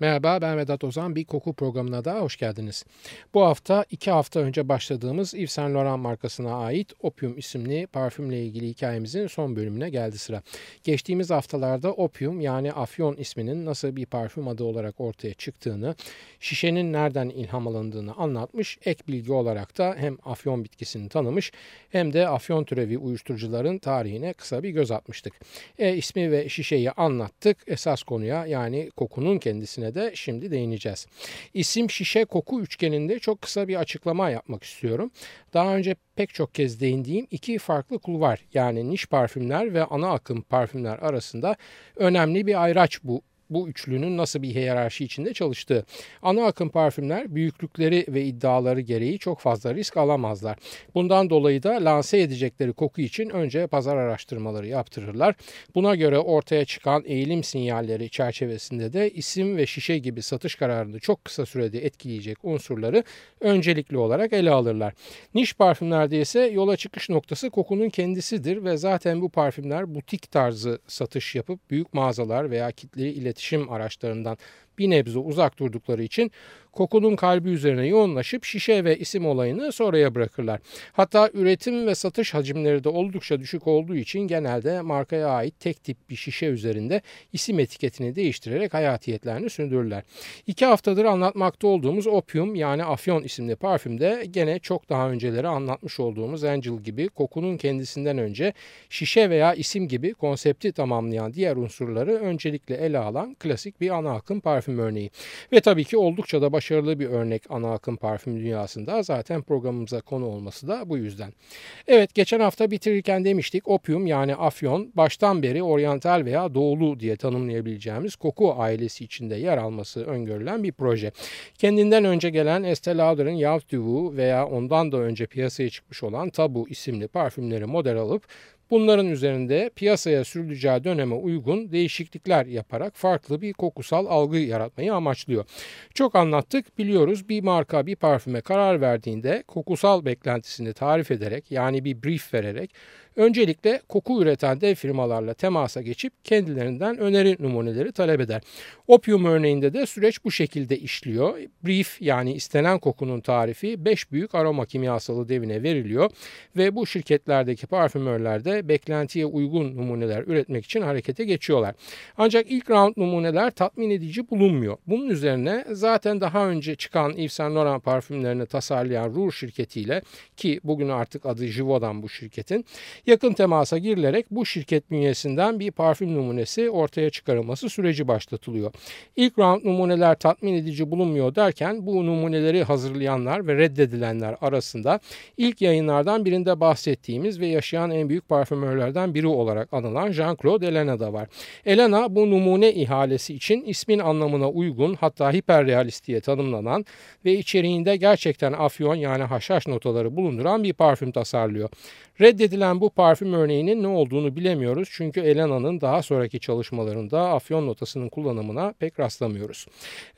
Merhaba ben Vedat Ozan. Bir koku programına daha hoş geldiniz. Bu hafta iki hafta önce başladığımız Yves Saint Laurent markasına ait Opium isimli parfümle ilgili hikayemizin son bölümüne geldi sıra. Geçtiğimiz haftalarda Opium yani Afyon isminin nasıl bir parfüm adı olarak ortaya çıktığını, şişenin nereden ilham alındığını anlatmış, ek bilgi olarak da hem Afyon bitkisini tanımış hem de Afyon türevi uyuşturucuların tarihine kısa bir göz atmıştık. E, ismi ve şişeyi anlattık. Esas konuya yani kokunun kendisine de şimdi değineceğiz. İsim şişe koku üçgeninde çok kısa bir açıklama yapmak istiyorum. Daha önce pek çok kez değindiğim iki farklı kulvar yani niş parfümler ve ana akım parfümler arasında önemli bir ayraç bu bu üçlünün nasıl bir hiyerarşi içinde çalıştığı. Ana akım parfümler büyüklükleri ve iddiaları gereği çok fazla risk alamazlar. Bundan dolayı da lanse edecekleri koku için önce pazar araştırmaları yaptırırlar. Buna göre ortaya çıkan eğilim sinyalleri çerçevesinde de isim ve şişe gibi satış kararını çok kısa sürede etkileyecek unsurları öncelikli olarak ele alırlar. Niş parfümlerde ise yola çıkış noktası kokunun kendisidir ve zaten bu parfümler butik tarzı satış yapıp büyük mağazalar veya kitleli iletişim iletişim araçlarından bir nebze uzak durdukları için kokunun kalbi üzerine yoğunlaşıp şişe ve isim olayını sonraya bırakırlar. Hatta üretim ve satış hacimleri de oldukça düşük olduğu için genelde markaya ait tek tip bir şişe üzerinde isim etiketini değiştirerek hayatiyetlerini sürdürürler. İki haftadır anlatmakta olduğumuz Opium yani Afyon isimli parfümde gene çok daha önceleri anlatmış olduğumuz Angel gibi kokunun kendisinden önce şişe veya isim gibi konsepti tamamlayan diğer unsurları öncelikle ele alan klasik bir ana akım parfüm örneği. Ve tabii ki oldukça da başarılı bir örnek ana akım parfüm dünyasında. Zaten programımıza konu olması da bu yüzden. Evet geçen hafta bitirirken demiştik opium yani afyon baştan beri oryantal veya doğulu diye tanımlayabileceğimiz koku ailesi içinde yer alması öngörülen bir proje. Kendinden önce gelen Estee Lauder'ın Duvu veya ondan da önce piyasaya çıkmış olan Tabu isimli parfümleri model alıp Bunların üzerinde piyasaya sürüleceği döneme uygun değişiklikler yaparak farklı bir kokusal algı yaratmayı amaçlıyor. Çok anlattık biliyoruz bir marka bir parfüme karar verdiğinde kokusal beklentisini tarif ederek yani bir brief vererek Öncelikle koku üreten dev firmalarla temasa geçip kendilerinden öneri numuneleri talep eder. Opium örneğinde de süreç bu şekilde işliyor. Brief yani istenen kokunun tarifi 5 büyük aroma kimyasalı devine veriliyor ve bu şirketlerdeki parfümörler de beklentiye uygun numuneler üretmek için harekete geçiyorlar. Ancak ilk round numuneler tatmin edici bulunmuyor. Bunun üzerine zaten daha önce çıkan Yves Saint Laurent parfümlerini tasarlayan Rouge şirketiyle ki bugün artık adı Givaudan bu şirketin yakın temasa girilerek bu şirket bünyesinden bir parfüm numunesi ortaya çıkarılması süreci başlatılıyor. İlk round numuneler tatmin edici bulunmuyor derken bu numuneleri hazırlayanlar ve reddedilenler arasında ilk yayınlardan birinde bahsettiğimiz ve yaşayan en büyük parfümörlerden biri olarak anılan Jean-Claude Elena da var. Elena bu numune ihalesi için ismin anlamına uygun hatta hiperrealist diye tanımlanan ve içeriğinde gerçekten afyon yani haşhaş notaları bulunduran bir parfüm tasarlıyor. Reddedilen bu parfüm örneğinin ne olduğunu bilemiyoruz çünkü Elena'nın daha sonraki çalışmalarında afyon notasının kullanımına pek rastlamıyoruz.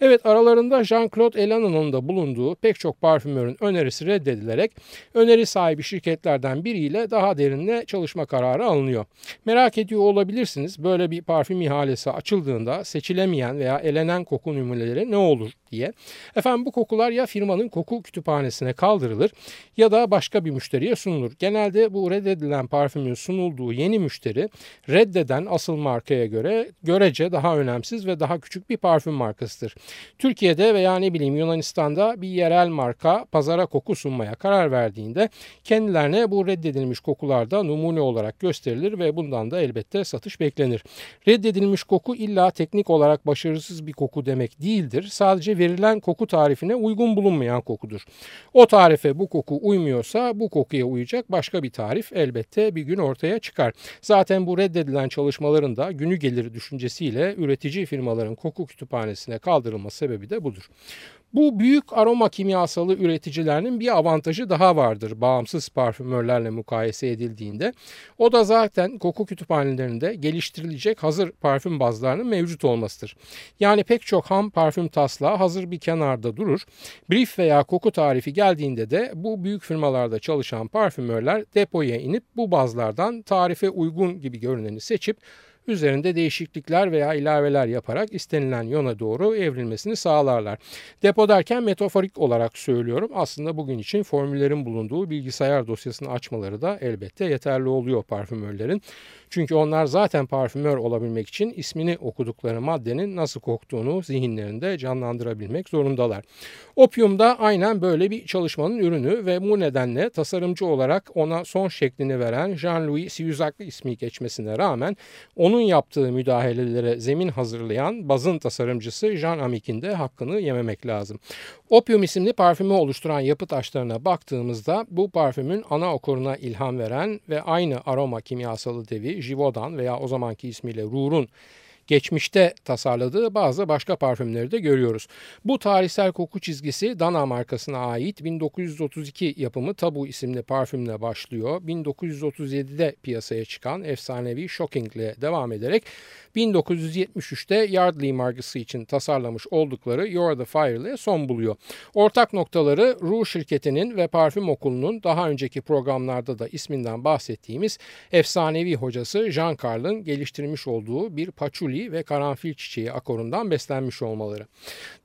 Evet aralarında Jean-Claude Elena'nın da bulunduğu pek çok parfümörün önerisi reddedilerek öneri sahibi şirketlerden biriyle daha derinle çalışma kararı alınıyor. Merak ediyor olabilirsiniz böyle bir parfüm ihalesi açıldığında seçilemeyen veya elenen koku numuneleri ne olur diye. Efendim bu kokular ya firmanın koku kütüphanesine kaldırılır ya da başka bir müşteriye sunulur. Genelde bu reddedilen parfümün sunulduğu yeni müşteri reddeden asıl markaya göre görece daha önemsiz ve daha küçük bir parfüm markasıdır. Türkiye'de veya ne bileyim Yunanistan'da bir yerel marka pazara koku sunmaya karar verdiğinde kendilerine bu reddedilmiş kokularda numune olarak gösterilir ve bundan da elbette satış beklenir. Reddedilmiş koku illa teknik olarak başarısız bir koku demek değildir. Sadece verilen koku tarifine uygun bulunmayan kokudur. O tarife bu koku uymuyorsa bu kokuya uyacak başka bir tarif elbette bir gün ortaya çıkar. Zaten bu reddedilen çalışmaların da günü gelir düşüncesiyle üretici firmaların koku kütüphanesine kaldırılma sebebi de budur. Bu büyük aroma kimyasalı üreticilerinin bir avantajı daha vardır bağımsız parfümörlerle mukayese edildiğinde. O da zaten koku kütüphanelerinde geliştirilecek hazır parfüm bazlarının mevcut olmasıdır. Yani pek çok ham parfüm taslağı hazır bir kenarda durur. Brief veya koku tarifi geldiğinde de bu büyük firmalarda çalışan parfümörler depoya inip bu bazlardan tarife uygun gibi görüneni seçip üzerinde değişiklikler veya ilaveler yaparak istenilen yöne doğru evrilmesini sağlarlar. Depo derken metaforik olarak söylüyorum. Aslında bugün için formüllerin bulunduğu bilgisayar dosyasını açmaları da elbette yeterli oluyor parfümörlerin. Çünkü onlar zaten parfümör olabilmek için ismini okudukları maddenin nasıl koktuğunu zihinlerinde canlandırabilmek zorundalar. Opium da aynen böyle bir çalışmanın ürünü ve bu nedenle tasarımcı olarak ona son şeklini veren Jean-Louis Siuzak ismi geçmesine rağmen onun yaptığı müdahalelere zemin hazırlayan bazın tasarımcısı Jean Amic'in de hakkını yememek lazım. Opium isimli parfümü oluşturan yapı taşlarına baktığımızda bu parfümün ana okuruna ilham veren ve aynı aroma kimyasalı devi Givaudan veya o zamanki ismiyle Rour'un geçmişte tasarladığı bazı başka parfümleri de görüyoruz. Bu tarihsel koku çizgisi Dana markasına ait 1932 yapımı Tabu isimli parfümle başlıyor. 1937'de piyasaya çıkan efsanevi Shocking ile devam ederek 1973'te Yardley markası için tasarlamış oldukları You're the Fire ile son buluyor. Ortak noktaları Rouge şirketinin ve parfüm okulunun daha önceki programlarda da isminden bahsettiğimiz efsanevi hocası Jean Carl'ın geliştirmiş olduğu bir patchouli ve karanfil çiçeği akorundan beslenmiş olmaları.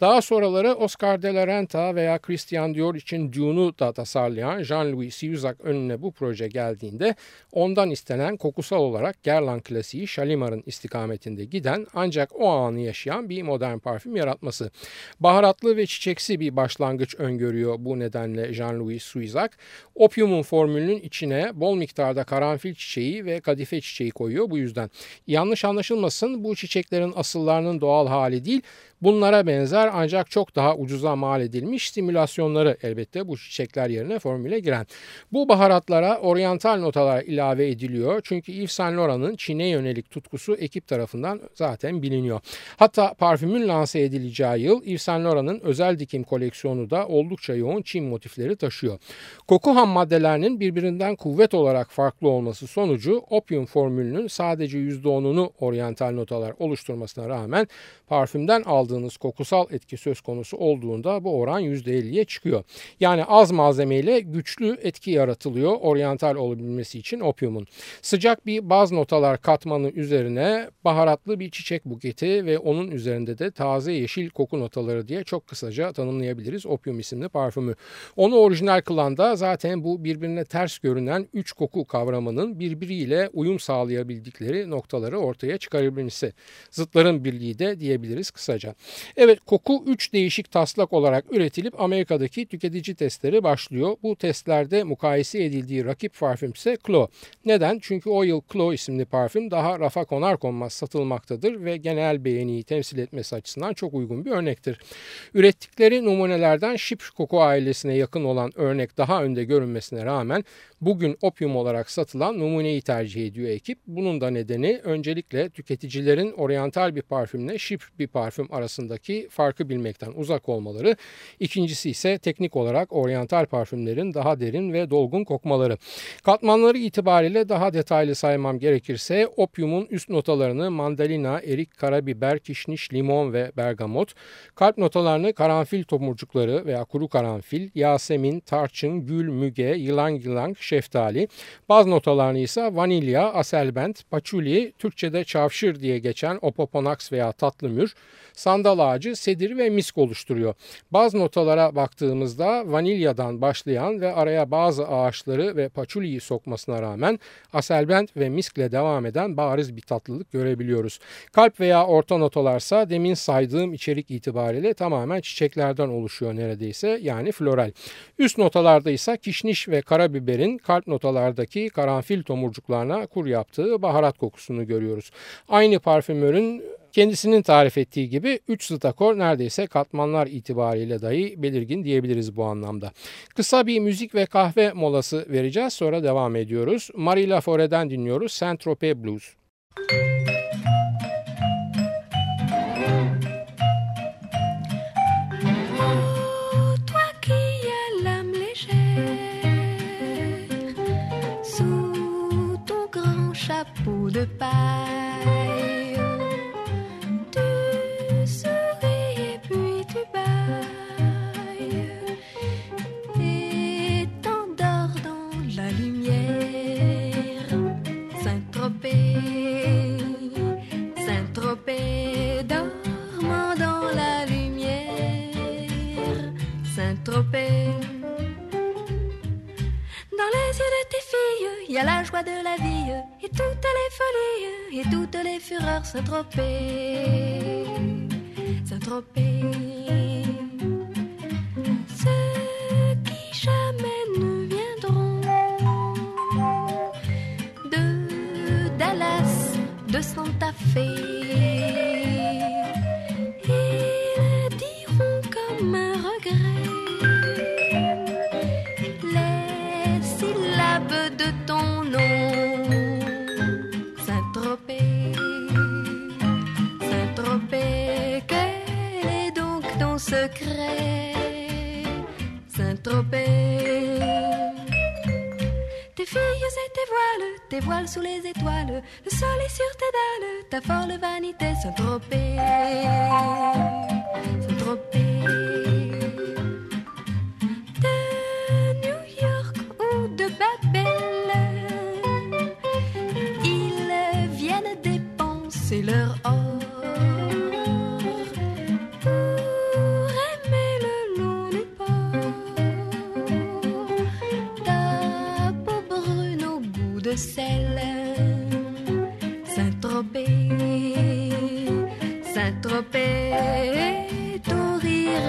Daha sonraları Oscar de la Renta veya Christian Dior için Dune'u da tasarlayan Jean-Louis Siuzak önüne bu proje geldiğinde ondan istenen kokusal olarak Guerlain klasiği Shalimar'ın istikametinde giden ancak o anı yaşayan bir modern parfüm yaratması. Baharatlı ve çiçeksi bir başlangıç öngörüyor bu nedenle Jean-Louis Suizak. Opiumun formülünün içine bol miktarda karanfil çiçeği ve kadife çiçeği koyuyor bu yüzden. Yanlış anlaşılmasın bu çiçeklerin asıllarının doğal hali değil Bunlara benzer ancak çok daha ucuza mal edilmiş simülasyonları elbette bu çiçekler yerine formüle giren. Bu baharatlara oryantal notalar ilave ediliyor çünkü Yves Saint Laurent'ın Çin'e yönelik tutkusu ekip tarafından zaten biliniyor. Hatta parfümün lanse edileceği yıl Yves Saint Laurent'ın özel dikim koleksiyonu da oldukça yoğun Çin motifleri taşıyor. Koku ham maddelerinin birbirinden kuvvet olarak farklı olması sonucu opium formülünün sadece %10'unu oryantal notalar oluşturmasına rağmen parfümden aldığımız aldığınız kokusal etki söz konusu olduğunda bu oran %50'ye çıkıyor. Yani az malzemeyle güçlü etki yaratılıyor oryantal olabilmesi için opiumun. Sıcak bir baz notalar katmanı üzerine baharatlı bir çiçek buketi ve onun üzerinde de taze yeşil koku notaları diye çok kısaca tanımlayabiliriz opium isimli parfümü. Onu orijinal kılan da zaten bu birbirine ters görünen üç koku kavramının birbiriyle uyum sağlayabildikleri noktaları ortaya çıkarabilmesi. Zıtların birliği de diyebiliriz kısaca. Evet koku 3 değişik taslak olarak üretilip Amerika'daki tüketici testleri başlıyor. Bu testlerde mukayese edildiği rakip parfüm ise Clo. Neden? Çünkü o yıl Clo isimli parfüm daha rafa konar konmaz satılmaktadır ve genel beğeniyi temsil etmesi açısından çok uygun bir örnektir. Ürettikleri numunelerden Şip koku ailesine yakın olan örnek daha önde görünmesine rağmen bugün opium olarak satılan numuneyi tercih ediyor ekip. Bunun da nedeni öncelikle tüketicilerin oryantal bir parfümle Şip bir parfüm arasında arasındaki farkı bilmekten uzak olmaları. İkincisi ise teknik olarak oryantal parfümlerin daha derin ve dolgun kokmaları. Katmanları itibariyle daha detaylı saymam gerekirse opiumun üst notalarını mandalina, erik, karabiber, kişniş, limon ve bergamot, kalp notalarını karanfil tomurcukları veya kuru karanfil, yasemin, tarçın, gül, müge, yılan yılan, şeftali, baz notalarını ise vanilya, aselbent, paçuli, Türkçe'de çavşır diye geçen opoponax veya tatlı mür, sandal ağacı, sedir ve misk oluşturuyor. Bazı notalara baktığımızda vanilyadan başlayan ve araya bazı ağaçları ve paçuliyi sokmasına rağmen aselbent ve miskle devam eden bariz bir tatlılık görebiliyoruz. Kalp veya orta notalarsa demin saydığım içerik itibariyle tamamen çiçeklerden oluşuyor neredeyse yani floral. Üst notalarda ise kişniş ve karabiberin kalp notalardaki karanfil tomurcuklarına kur yaptığı baharat kokusunu görüyoruz. Aynı parfümörün Kendisinin tarif ettiği gibi 3 stakor neredeyse katmanlar itibariyle dahi belirgin diyebiliriz bu anlamda. Kısa bir müzik ve kahve molası vereceğiz sonra devam ediyoruz. Marie Lafore'den dinliyoruz Saint-Tropez Blues. De paille. Et toutes les fureurs Saint-Tropez. Tes voiles sous les étoiles, le soleil sur tes dalles, ta folle vanité Saint-Tropez, Saint-Tropez.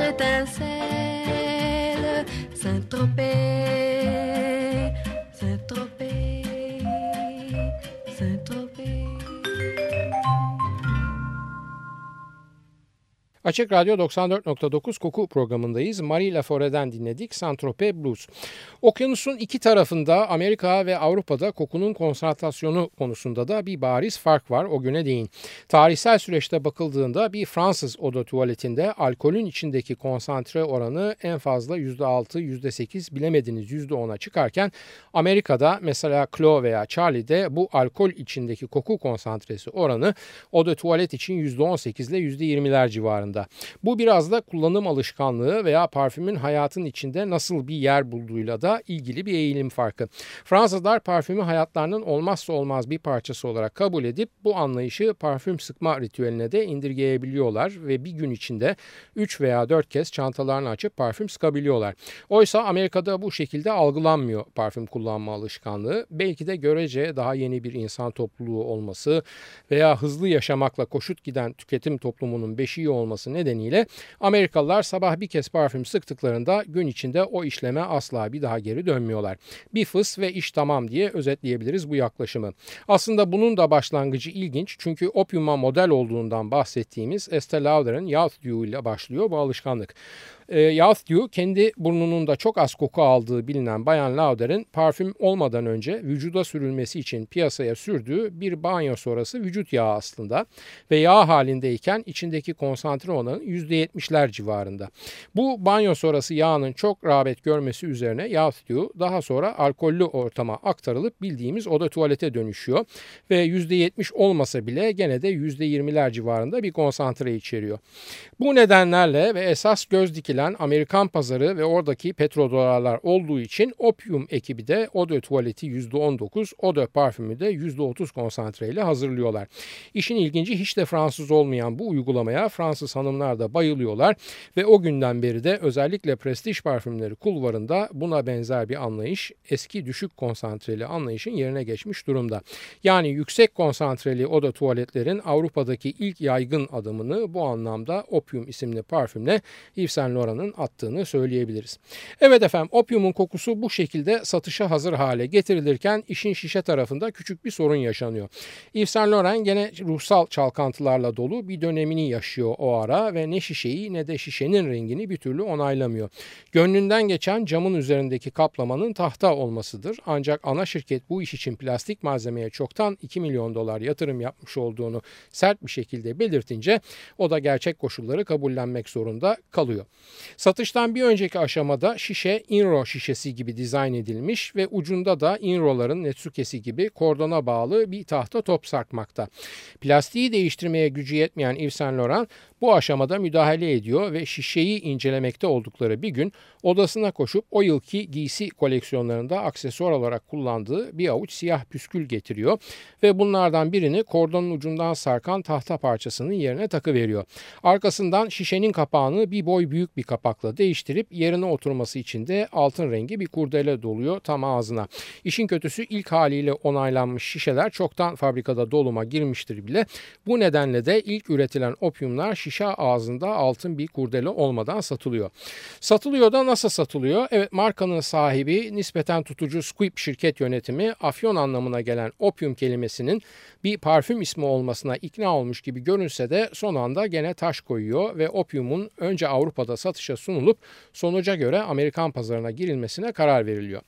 Étincelle. Saint-Tropez, Açık Radyo 94.9 Koku programındayız. Marie Lafore'den dinledik Saint-Tropez Blues. Okyanusun iki tarafında Amerika ve Avrupa'da kokunun konsantrasyonu konusunda da bir bariz fark var o güne değin. Tarihsel süreçte bakıldığında bir Fransız oda tuvaletinde alkolün içindeki konsantre oranı en fazla %6, %8 bilemediniz %10'a çıkarken Amerika'da mesela Chloe veya Charlie'de bu alkol içindeki koku konsantresi oranı oda tuvalet için %18 ile %20'ler civarında. Bu biraz da kullanım alışkanlığı veya parfümün hayatın içinde nasıl bir yer bulduğuyla da ilgili bir eğilim farkı. Fransızlar parfümü hayatlarının olmazsa olmaz bir parçası olarak kabul edip bu anlayışı parfüm sıkma ritüeline de indirgeyebiliyorlar ve bir gün içinde 3 veya 4 kez çantalarını açıp parfüm sıkabiliyorlar. Oysa Amerika'da bu şekilde algılanmıyor parfüm kullanma alışkanlığı. Belki de görece daha yeni bir insan topluluğu olması veya hızlı yaşamakla koşut giden tüketim toplumunun beşiği olması nedeniyle Amerikalılar sabah bir kez parfüm sıktıklarında gün içinde o işleme asla bir daha geri dönmüyorlar. Bir fıs ve iş tamam diye özetleyebiliriz bu yaklaşımı. Aslında bunun da başlangıcı ilginç çünkü opiuma model olduğundan bahsettiğimiz Estee Lauder'ın Youth Dew ile başlıyor bu alışkanlık. E, Youth Dew kendi burnunun da çok az koku aldığı bilinen Bayan Lauder'in parfüm olmadan önce vücuda sürülmesi için piyasaya sürdüğü bir banyo sonrası vücut yağı aslında ve yağ halindeyken içindeki konsantre oranı %70'ler civarında. Bu banyo sonrası yağının çok rağbet görmesi üzerine Youth Dew daha sonra alkollü ortama aktarılıp bildiğimiz oda tuvalete dönüşüyor ve %70 olmasa bile gene de %20'ler civarında bir konsantre içeriyor. Bu nedenlerle ve esas göz dikilen üretilen Amerikan pazarı ve oradaki petrodolarlar olduğu için Opium ekibi de Eau tuvaleti %19, Eau parfümü de %30 konsantreyle hazırlıyorlar. İşin ilginci hiç de Fransız olmayan bu uygulamaya Fransız hanımlar da bayılıyorlar ve o günden beri de özellikle prestij parfümleri kulvarında buna benzer bir anlayış eski düşük konsantreli anlayışın yerine geçmiş durumda. Yani yüksek konsantreli oda tuvaletlerin Avrupa'daki ilk yaygın adımını bu anlamda Opium isimli parfümle Yves Saint Laurent Laurent'ın attığını söyleyebiliriz. Evet efendim opiumun kokusu bu şekilde satışa hazır hale getirilirken işin şişe tarafında küçük bir sorun yaşanıyor. Yves Saint Laurent gene ruhsal çalkantılarla dolu bir dönemini yaşıyor o ara ve ne şişeyi ne de şişenin rengini bir türlü onaylamıyor. Gönlünden geçen camın üzerindeki kaplamanın tahta olmasıdır. Ancak ana şirket bu iş için plastik malzemeye çoktan 2 milyon dolar yatırım yapmış olduğunu sert bir şekilde belirtince o da gerçek koşulları kabullenmek zorunda kalıyor. Satıştan bir önceki aşamada şişe Inro şişesi gibi dizayn edilmiş ve ucunda da Inro'ların Netsuke'si gibi kordona bağlı bir tahta top sarkmakta. Plastiği değiştirmeye gücü yetmeyen Yves Saint Laurent bu aşamada müdahale ediyor ve şişeyi incelemekte oldukları bir gün odasına koşup o yılki giysi koleksiyonlarında aksesuar olarak kullandığı bir avuç siyah püskül getiriyor ve bunlardan birini kordonun ucundan sarkan tahta parçasının yerine takıveriyor. Arkasından şişenin kapağını bir boy büyük bir kapakla değiştirip yerine oturması için de altın rengi bir kurdele doluyor tam ağzına. İşin kötüsü ilk haliyle onaylanmış şişeler çoktan fabrikada doluma girmiştir bile. Bu nedenle de ilk üretilen opyumlar şişe ağzında altın bir kurdele olmadan satılıyor. Satılıyor da nasıl satılıyor? Evet markanın sahibi nispeten tutucu Squip şirket yönetimi afyon anlamına gelen opyum kelimesinin bir parfüm ismi olmasına ikna olmuş gibi görünse de son anda gene taş koyuyor ve opyumun önce Avrupa'da satışa sunulup sonuca göre Amerikan pazarına girilmesine karar veriliyor.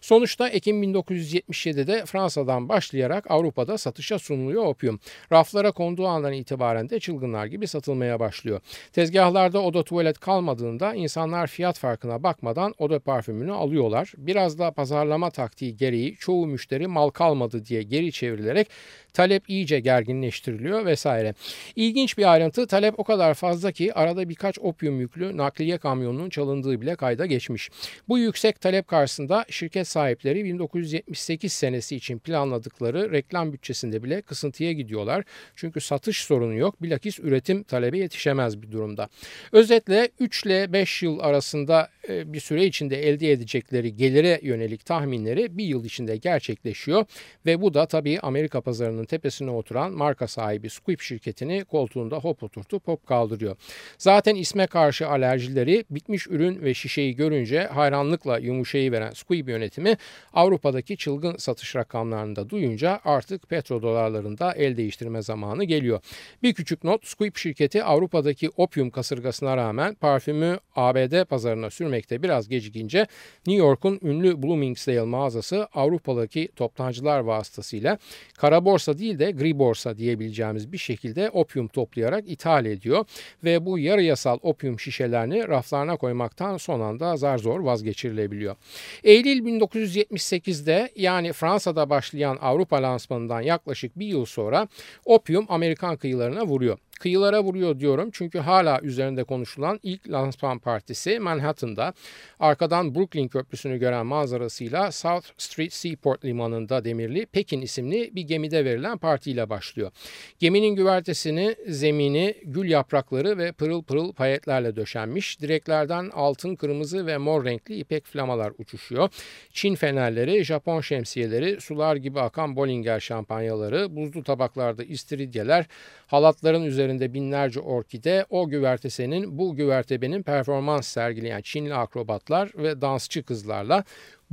Sonuçta Ekim 1977'de Fransa'dan başlayarak Avrupa'da satışa sunuluyor opyum. Raflara konduğu andan itibaren de çılgınlar gibi satılmaya başlıyor. Tezgahlarda oda tuvalet kalmadığında insanlar fiyat farkına bakmadan oda parfümünü alıyorlar. Biraz da pazarlama taktiği gereği çoğu müşteri mal kalmadı diye geri çevrilerek talep iyice gerginleştiriliyor vesaire. İlginç bir ayrıntı talep o kadar fazla ki arada birkaç opyum yüklü nakliye kamyonunun çalındığı bile kayda geçmiş. Bu yüksek talep karşısında şirket sahipleri 1978 senesi için planladıkları reklam bütçesinde bile kısıntıya gidiyorlar. Çünkü satış sorunu yok. Bilakis üretim talebe yetişemez bir durumda. Özetle 3 ile 5 yıl arasında e, bir süre içinde elde edecekleri gelire yönelik tahminleri bir yıl içinde gerçekleşiyor ve bu da tabii Amerika pazarının tepesine oturan marka sahibi Squip şirketini koltuğunda hop oturtup hop kaldırıyor. Zaten isme karşı alerjileri bitmiş ürün ve şişeyi görünce hayranlıkla yumuşayı veren Squip yönetimi Avrupa'daki çılgın satış rakamlarını da duyunca artık petrodolarlarında el değiştirme zamanı geliyor. Bir küçük not Squip şirketi Avrupa'daki opium kasırgasına rağmen parfümü ABD pazarına sürmekte biraz gecikince New York'un ünlü Bloomingdale mağazası Avrupa'daki toptancılar vasıtasıyla kara borsa değil de gri borsa diyebileceğimiz bir şekilde opium toplayarak ithal ediyor ve bu yarı yasal opium şişelerini raflarına koymaktan son anda zar zor vazgeçirilebiliyor. Eylül 1978'de yani Fransa'da başlayan Avrupa lansmanından yaklaşık bir yıl sonra opium Amerikan kıyılarına vuruyor. Kıyılara vuruyor diyorum çünkü hala üzerinde konuşulan ilk lansman partisi Manhattan'da arkadan Brooklyn Köprüsü'nü gören manzarasıyla South Street Seaport limanında demirli Pekin isimli bir gemide verilen partiyle başlıyor. Geminin güvertesini, zemini, gül yaprakları ve pırıl pırıl payetlerle döşenmiş. Direklerden altın, kırmızı ve mor renkli ipek flamalar uçuşuyor. Çin fenerleri, Japon şemsiyeleri, sular gibi akan Bollinger şampanyaları, buzlu tabaklarda istiridyeler, halatların üzerinde üzerinde binlerce orkide o güvertesenin bu güvertebenin performans sergileyen Çinli akrobatlar ve dansçı kızlarla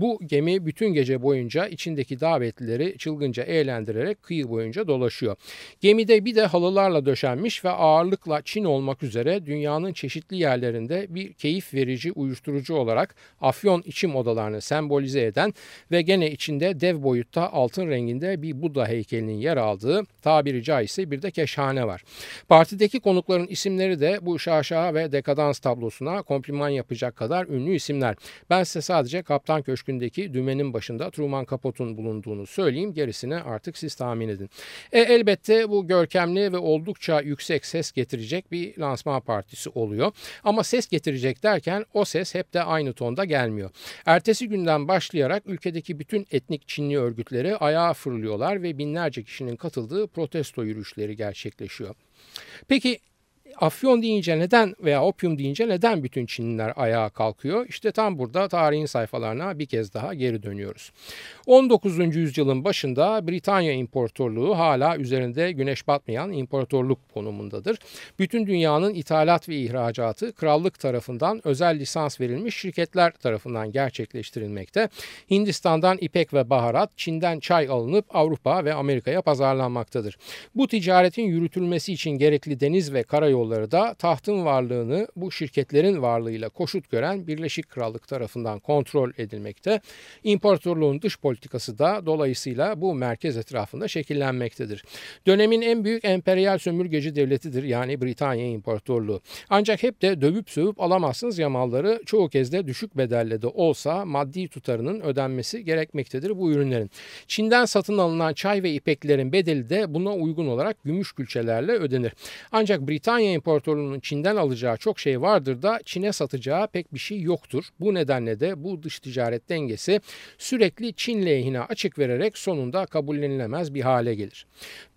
bu gemi bütün gece boyunca içindeki davetlileri çılgınca eğlendirerek kıyı boyunca dolaşıyor. Gemide bir de halılarla döşenmiş ve ağırlıkla Çin olmak üzere dünyanın çeşitli yerlerinde bir keyif verici uyuşturucu olarak afyon içim odalarını sembolize eden ve gene içinde dev boyutta altın renginde bir Buddha heykelinin yer aldığı tabiri caizse bir de keşhane var. Partideki konukların isimleri de bu şaşa ve dekadans tablosuna kompliman yapacak kadar ünlü isimler. Ben size sadece Kaptan Köşkü Köşkü'ndeki dümenin başında Truman Capote'un bulunduğunu söyleyeyim. Gerisini artık siz tahmin edin. E, elbette bu görkemli ve oldukça yüksek ses getirecek bir lansman partisi oluyor. Ama ses getirecek derken o ses hep de aynı tonda gelmiyor. Ertesi günden başlayarak ülkedeki bütün etnik Çinli örgütleri ayağa fırlıyorlar ve binlerce kişinin katıldığı protesto yürüyüşleri gerçekleşiyor. Peki Afyon deyince neden veya opium deyince neden bütün Çinliler ayağa kalkıyor? İşte tam burada tarihin sayfalarına bir kez daha geri dönüyoruz. 19. yüzyılın başında Britanya İmparatorluğu hala üzerinde güneş batmayan imparatorluk konumundadır. Bütün dünyanın ithalat ve ihracatı krallık tarafından özel lisans verilmiş şirketler tarafından gerçekleştirilmekte. Hindistan'dan ipek ve baharat, Çin'den çay alınıp Avrupa ve Amerika'ya pazarlanmaktadır. Bu ticaretin yürütülmesi için gerekli deniz ve karayolu yolları da tahtın varlığını bu şirketlerin varlığıyla koşut gören Birleşik Krallık tarafından kontrol edilmekte. İmparatorluğun dış politikası da dolayısıyla bu merkez etrafında şekillenmektedir. Dönemin en büyük emperyal sömürgeci devletidir yani Britanya İmparatorluğu. Ancak hep de dövüp sövüp alamazsınız yamalları çoğu kez de düşük bedelle de olsa maddi tutarının ödenmesi gerekmektedir bu ürünlerin. Çin'den satın alınan çay ve ipeklerin bedeli de buna uygun olarak gümüş külçelerle ödenir. Ancak Britanya İmparatorluğu'nun Çin'den alacağı çok şey vardır da Çin'e satacağı pek bir şey yoktur. Bu nedenle de bu dış ticaret dengesi sürekli Çin lehine açık vererek sonunda kabullenilemez bir hale gelir.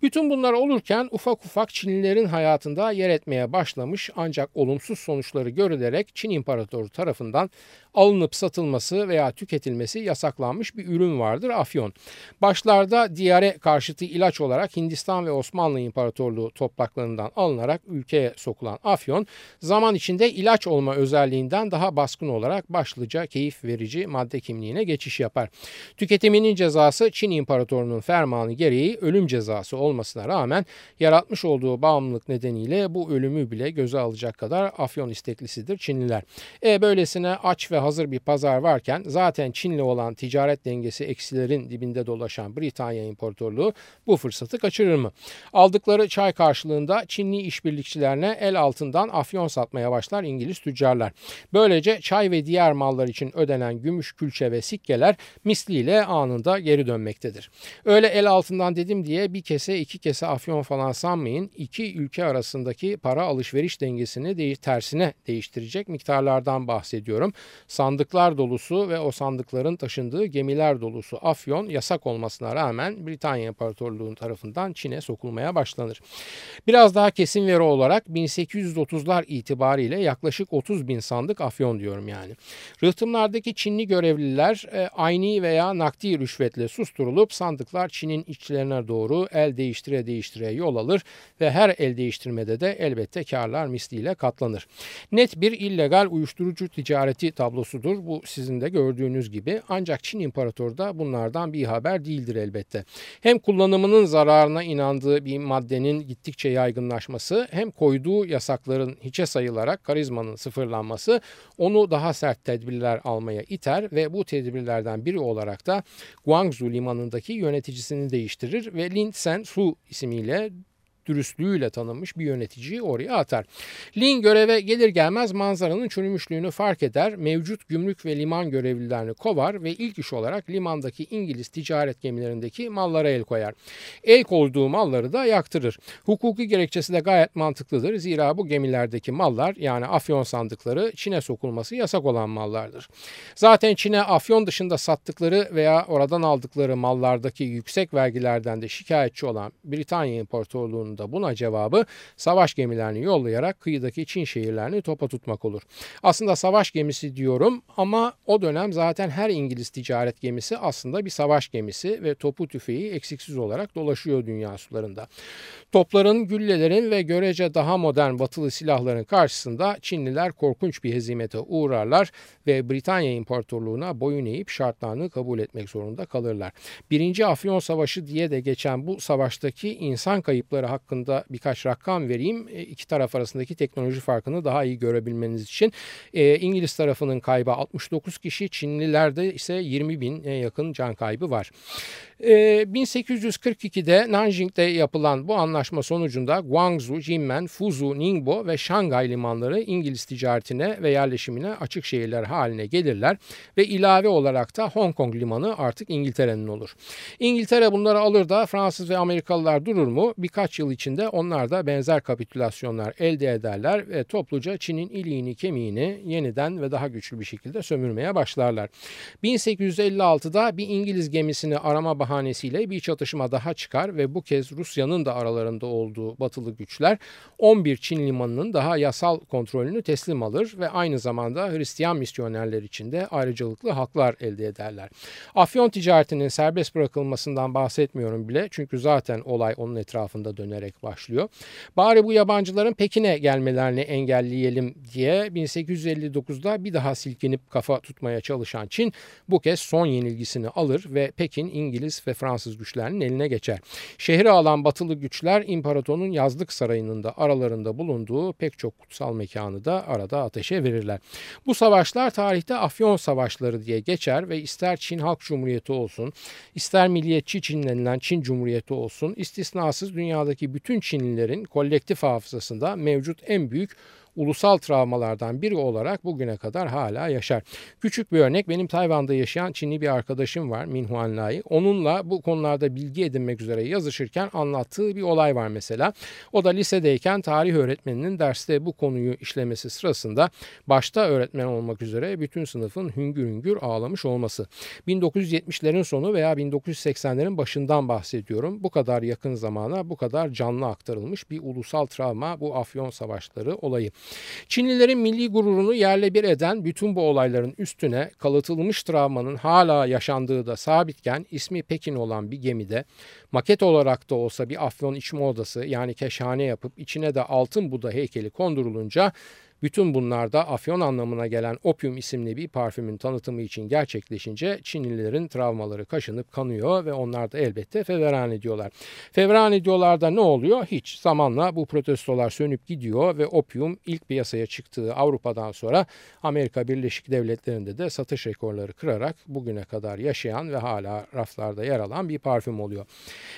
Bütün bunlar olurken ufak ufak Çinlilerin hayatında yer etmeye başlamış ancak olumsuz sonuçları görülerek Çin İmparatoru tarafından alınıp satılması veya tüketilmesi yasaklanmış bir ürün vardır afyon. Başlarda diyare karşıtı ilaç olarak Hindistan ve Osmanlı İmparatorluğu topraklarından alınarak ülkeye sokulan afyon zaman içinde ilaç olma özelliğinden daha baskın olarak başlıca keyif verici madde kimliğine geçiş yapar. Tüketiminin cezası Çin İmparatorluğu'nun fermanı gereği ölüm cezası olmasına rağmen yaratmış olduğu bağımlılık nedeniyle bu ölümü bile göze alacak kadar afyon isteklisidir Çinliler. E böylesine aç ve hazır bir pazar varken zaten Çin'le olan ticaret dengesi eksilerin dibinde dolaşan Britanya İmparatorluğu bu fırsatı kaçırır mı? Aldıkları çay karşılığında Çinli işbirlikçilerine el altından afyon satmaya başlar İngiliz tüccarlar. Böylece çay ve diğer mallar için ödenen gümüş külçe ve sikkeler misliyle anında geri dönmektedir. Öyle el altından dedim diye bir kese iki kese afyon falan sanmayın. İki ülke arasındaki para alışveriş dengesini de tersine değiştirecek miktarlardan bahsediyorum sandıklar dolusu ve o sandıkların taşındığı gemiler dolusu afyon yasak olmasına rağmen Britanya İmparatorluğu tarafından Çin'e sokulmaya başlanır. Biraz daha kesin veri olarak 1830'lar itibariyle yaklaşık 30 bin sandık afyon diyorum yani. Rıhtımlardaki Çinli görevliler e, ayni veya nakdi rüşvetle susturulup sandıklar Çin'in içlerine doğru el değiştire değiştire yol alır ve her el değiştirmede de elbette karlar misliyle katlanır. Net bir illegal uyuşturucu ticareti tablosu konusudur. Bu sizin de gördüğünüz gibi. Ancak Çin İmparatoru da bunlardan bir haber değildir elbette. Hem kullanımının zararına inandığı bir maddenin gittikçe yaygınlaşması hem koyduğu yasakların hiçe sayılarak karizmanın sıfırlanması onu daha sert tedbirler almaya iter ve bu tedbirlerden biri olarak da Guangzhou limanındaki yöneticisini değiştirir ve Lin Sen Su ismiyle dürüstlüğüyle tanınmış bir yöneticiyi oraya atar. Lin göreve gelir gelmez manzaranın çürümüşlüğünü fark eder, mevcut gümrük ve liman görevlilerini kovar ve ilk iş olarak limandaki İngiliz ticaret gemilerindeki mallara el koyar. El koyduğu malları da yaktırır. Hukuki gerekçesi de gayet mantıklıdır. Zira bu gemilerdeki mallar yani afyon sandıkları Çin'e sokulması yasak olan mallardır. Zaten Çin'e afyon dışında sattıkları veya oradan aldıkları mallardaki yüksek vergilerden de şikayetçi olan Britanya İmparatorluğu'nun sonunda buna cevabı savaş gemilerini yollayarak kıyıdaki Çin şehirlerini topa tutmak olur. Aslında savaş gemisi diyorum ama o dönem zaten her İngiliz ticaret gemisi aslında bir savaş gemisi ve topu tüfeği eksiksiz olarak dolaşıyor dünya sularında. Topların, güllelerin ve görece daha modern batılı silahların karşısında Çinliler korkunç bir hezimete uğrarlar ve Britanya İmparatorluğu'na boyun eğip şartlarını kabul etmek zorunda kalırlar. Birinci Afyon Savaşı diye de geçen bu savaştaki insan kayıpları hakkında hakkında birkaç rakam vereyim. E, iki taraf arasındaki teknoloji farkını daha iyi görebilmeniz için. E, İngiliz tarafının kaybı 69 kişi, Çinlilerde ise 20 bin yakın can kaybı var. 1842'de ee, Nanjing'de yapılan bu anlaşma sonucunda Guangzhou, Jinmen, Fuzhou, Ningbo ve Şangay limanları İngiliz ticaretine ve yerleşimine açık şehirler haline gelirler ve ilave olarak da Hong Kong limanı artık İngiltere'nin olur. İngiltere bunları alır da Fransız ve Amerikalılar durur mu? Birkaç yıl içinde onlar da benzer kapitülasyonlar elde ederler ve topluca Çin'in iliğini kemiğini yeniden ve daha güçlü bir şekilde sömürmeye başlarlar. 1856'da bir İngiliz gemisini arama bahanesiyle bir çatışma daha çıkar ve bu kez Rusya'nın da aralarında olduğu batılı güçler 11 Çin limanının daha yasal kontrolünü teslim alır ve aynı zamanda Hristiyan misyonerler için de ayrıcalıklı haklar elde ederler. Afyon ticaretinin serbest bırakılmasından bahsetmiyorum bile çünkü zaten olay onun etrafında dönerek başlıyor. Bari bu yabancıların Pekin'e gelmelerini engelleyelim diye 1859'da bir daha silkinip kafa tutmaya çalışan Çin bu kez son yenilgisini alır ve Pekin İngiliz İngiliz ve Fransız güçlerinin eline geçer. Şehri alan batılı güçler imparatorun yazlık sarayının da aralarında bulunduğu pek çok kutsal mekanı da arada ateşe verirler. Bu savaşlar tarihte Afyon Savaşları diye geçer ve ister Çin Halk Cumhuriyeti olsun, ister milliyetçi Çin denilen Çin Cumhuriyeti olsun, istisnasız dünyadaki bütün Çinlilerin kolektif hafızasında mevcut en büyük ulusal travmalardan biri olarak bugüne kadar hala yaşar. Küçük bir örnek benim Tayvan'da yaşayan Çinli bir arkadaşım var Min Huan Lai. Onunla bu konularda bilgi edinmek üzere yazışırken anlattığı bir olay var mesela. O da lisedeyken tarih öğretmeninin derste bu konuyu işlemesi sırasında başta öğretmen olmak üzere bütün sınıfın hüngür hüngür ağlamış olması. 1970'lerin sonu veya 1980'lerin başından bahsediyorum. Bu kadar yakın zamana bu kadar canlı aktarılmış bir ulusal travma bu Afyon Savaşları olayı. Çinlilerin milli gururunu yerle bir eden bütün bu olayların üstüne kalıtılmış travmanın hala yaşandığı da sabitken ismi Pekin olan bir gemide maket olarak da olsa bir Afyon içme odası yani keşhane yapıp içine de altın Buda heykeli kondurulunca bütün bunlar da afyon anlamına gelen opium isimli bir parfümün tanıtımı için gerçekleşince Çinlilerin travmaları kaşınıp kanıyor ve onlar da elbette fevran ediyorlar. Fevran ediyorlar da ne oluyor? Hiç. Zamanla bu protestolar sönüp gidiyor ve opium ilk piyasaya çıktığı Avrupa'dan sonra Amerika Birleşik Devletleri'nde de satış rekorları kırarak bugüne kadar yaşayan ve hala raflarda yer alan bir parfüm oluyor.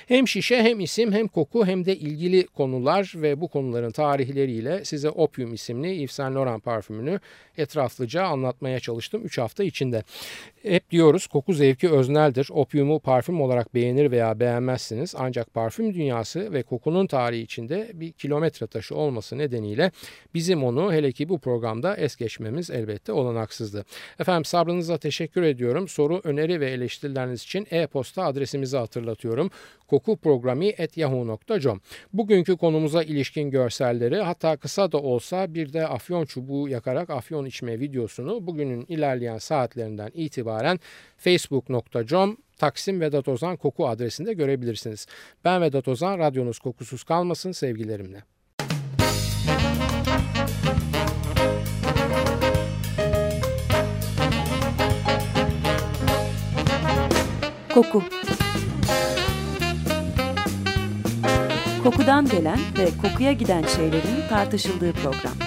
Hem şişe hem isim hem koku hem de ilgili konular ve bu konuların tarihleriyle size opium isimli Yves Saint Laurent parfümünü etraflıca anlatmaya çalıştım 3 hafta içinde. Hep diyoruz koku zevki özneldir. Opiumu parfüm olarak beğenir veya beğenmezsiniz. Ancak parfüm dünyası ve kokunun tarihi içinde bir kilometre taşı olması nedeniyle bizim onu hele ki bu programda es geçmemiz elbette olanaksızdı. Efendim sabrınıza teşekkür ediyorum. Soru, öneri ve eleştirileriniz için e-posta adresimizi hatırlatıyorum. kokuprogrami.yahoo.com Bugünkü konumuza ilişkin görselleri hatta kısa da olsa bir de afyon çubuğu yakarak afyon içme videosunu bugünün ilerleyen saatlerinden itibaren facebook.com Taksim Vedat Ozan Koku adresinde görebilirsiniz. Ben Vedat Ozan, radyonuz kokusuz kalmasın sevgilerimle. Koku Kokudan gelen ve kokuya giden şeylerin tartışıldığı program.